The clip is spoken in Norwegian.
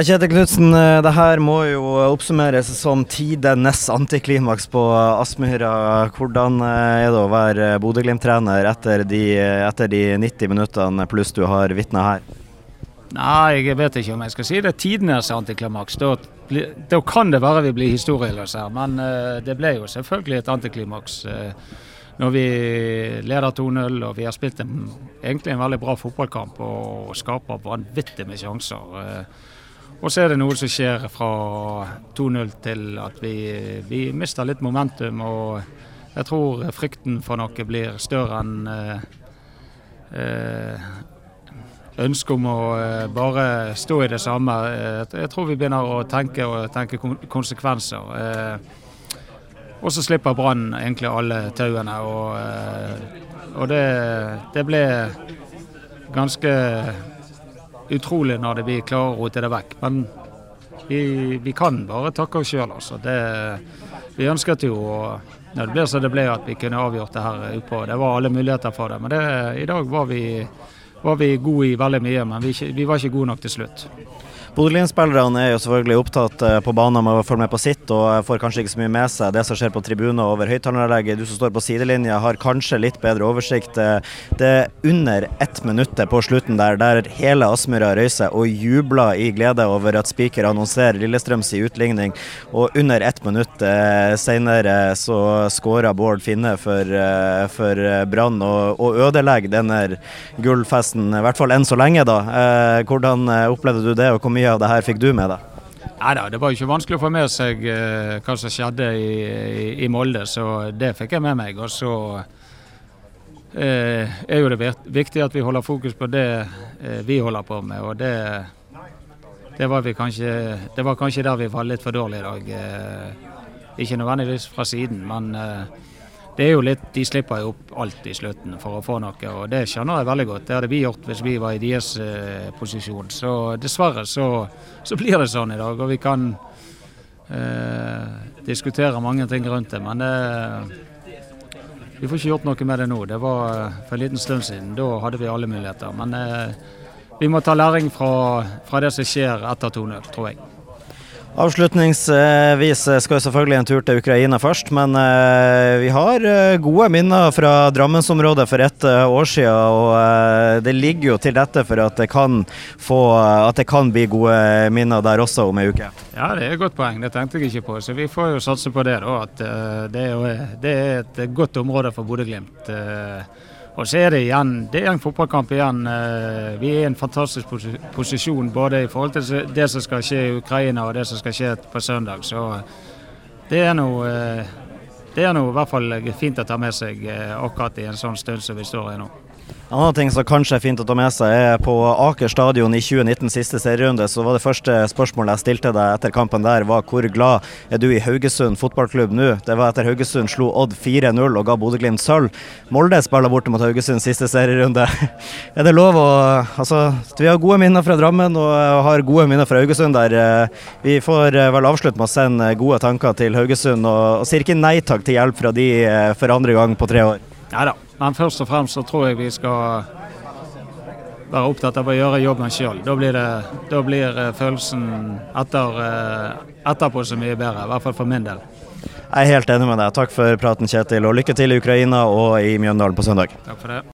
Kjetil Knutsen, det her må jo oppsummeres som tidenes antiklimaks på Aspmyra. Hvordan er det å være Bodø-Glimt-trener etter, etter, de 90 minuttene pluss du har vitna her? Nei, jeg vet ikke om jeg skal si det tidenes antiklimaks. Da, da, kan det være vi blir historieløse her, men det ble jo selvfølgelig et antiklimaks. Når vi leder 2-0 og vi har spilt en, egentlig en veldig bra fotballkamp og skaper vanvittig med sjanser. Og så er det noe som skjer fra 2-0 til at vi, vi, mister litt momentum. Og jeg tror frykten for noe blir større enn eh, eh ønsket om å eh, bare stå i det samme. Jeg tror vi begynner å tenke og tenke konsekvenser. Og så slipper Brann egentlig alle tauene. Og, og det, det ble ganske utrolig når vi klarer å rote det vekk. Men vi, vi kan bare takke oss sjøl. Altså. vi ønsket jo når det ble så det ble, at vi kunne avgjort det her utpå. Det var alle muligheter for det. Men det, i dag var vi, var vi gode i veldig mye, men vi, vi var ikke gode nok til slutt. Bodø-Glimt-spillerne er jo selvfølgelig opptatt eh, på banen med å følge med på sitt, og får kanskje ikke så mye med seg det som skjer på tribuner over høyttaleranlegget. Du som står på sidelinja har kanskje litt bedre oversikt. Eh, det er under ett minutt på slutten der, der hele Aspmyra røyser og jubler i glede over at Spiker annonserer Lillestrøms utligning. Og under ett minutt eh, senere så skårer Bård Finne for, eh, for Brann og, og ødelegger denne gullfesten, i hvert fall enn så lenge, da. Eh, hvordan opplevde du det, og hvor mye av det her fikk du med deg? Nei det var ikke vanskelig å få med seg eh, hva som skjedde i, i, Molde, så det fikk jeg med meg. Og så eh, er jo det viktig at vi holder fokus på det eh, vi holder på med. Og det, det, var kanskje, det, var kanskje, der vi var litt for dårlige i dag. ikke nødvendigvis fra siden, men det er jo litt, De slipper jo opp alt i slutten for å få noe, og det skjønner jeg veldig godt. Det hadde vi gjort hvis vi var i deres eh, posisjon. Så dessverre så, så, blir det sånn i dag. Og vi kan eh, diskutere mange ting rundt det, men det, vi får ikke gjort noe med det nå. Det var eh, for en liten stund siden. Da hadde vi alle muligheter. Men eh, vi må ta læring fra, fra det som skjer etter 2-0, tror jeg. Avslutningsvis skal vi selvfølgelig en tur til Ukraina først, men eh, vi har eh, gode minner fra Drammensområdet for ett eh, år siden. Og det ligger jo til dette for at det kan, få, at det kan bli gode minner der også om ei uke. Ja, det er et godt poeng. Det tenkte jeg ikke på. Så vi får jo satse på det, da. At det er et godt område for Bodø-Glimt. Og så er det igjen det er en fotballkamp igjen. Eh, vi er i en fantastisk posisjon både i forhold til det som skal skje i Ukraina og det som skal skje på søndag. Så det er noe eh, det er noe i hvert fall fint å ta med seg eh, akkurat i en sånn stund som vi står i nå. En annen ting som kanskje er fint å ta med seg, er på Aker stadion i 2019 siste serierunde, så var det første spørsmålet jeg stilte deg etter kampen der, var hvor glad er du i Haugesund fotballklubb nå? Det var etter Haugesund slo Odd 4-0 og ga Bodø-Glimt sølv. Molde spiller borte mot Haugesund siste serierunde. er det lov å Altså, vi har gode minner fra Drammen og har gode minner fra Haugesund der. Vi får vel avslutte med å sende gode tanker til Haugesund og, og sier ikke nei takk til hjelp fra de eh, for andre gang på tre år. Ja da, men først og fremst så tror jeg vi skal være opptatt av å gjøre jobben sjøl. Da, da, blir eh, følelsen etter, eh, etterpå så mye bedre, i hvert fall for min del. Jeg er helt enig med deg. Takk for praten, Kjetil, og lykke til i Ukraina og i Mjøndalen på søndag. Takk for det.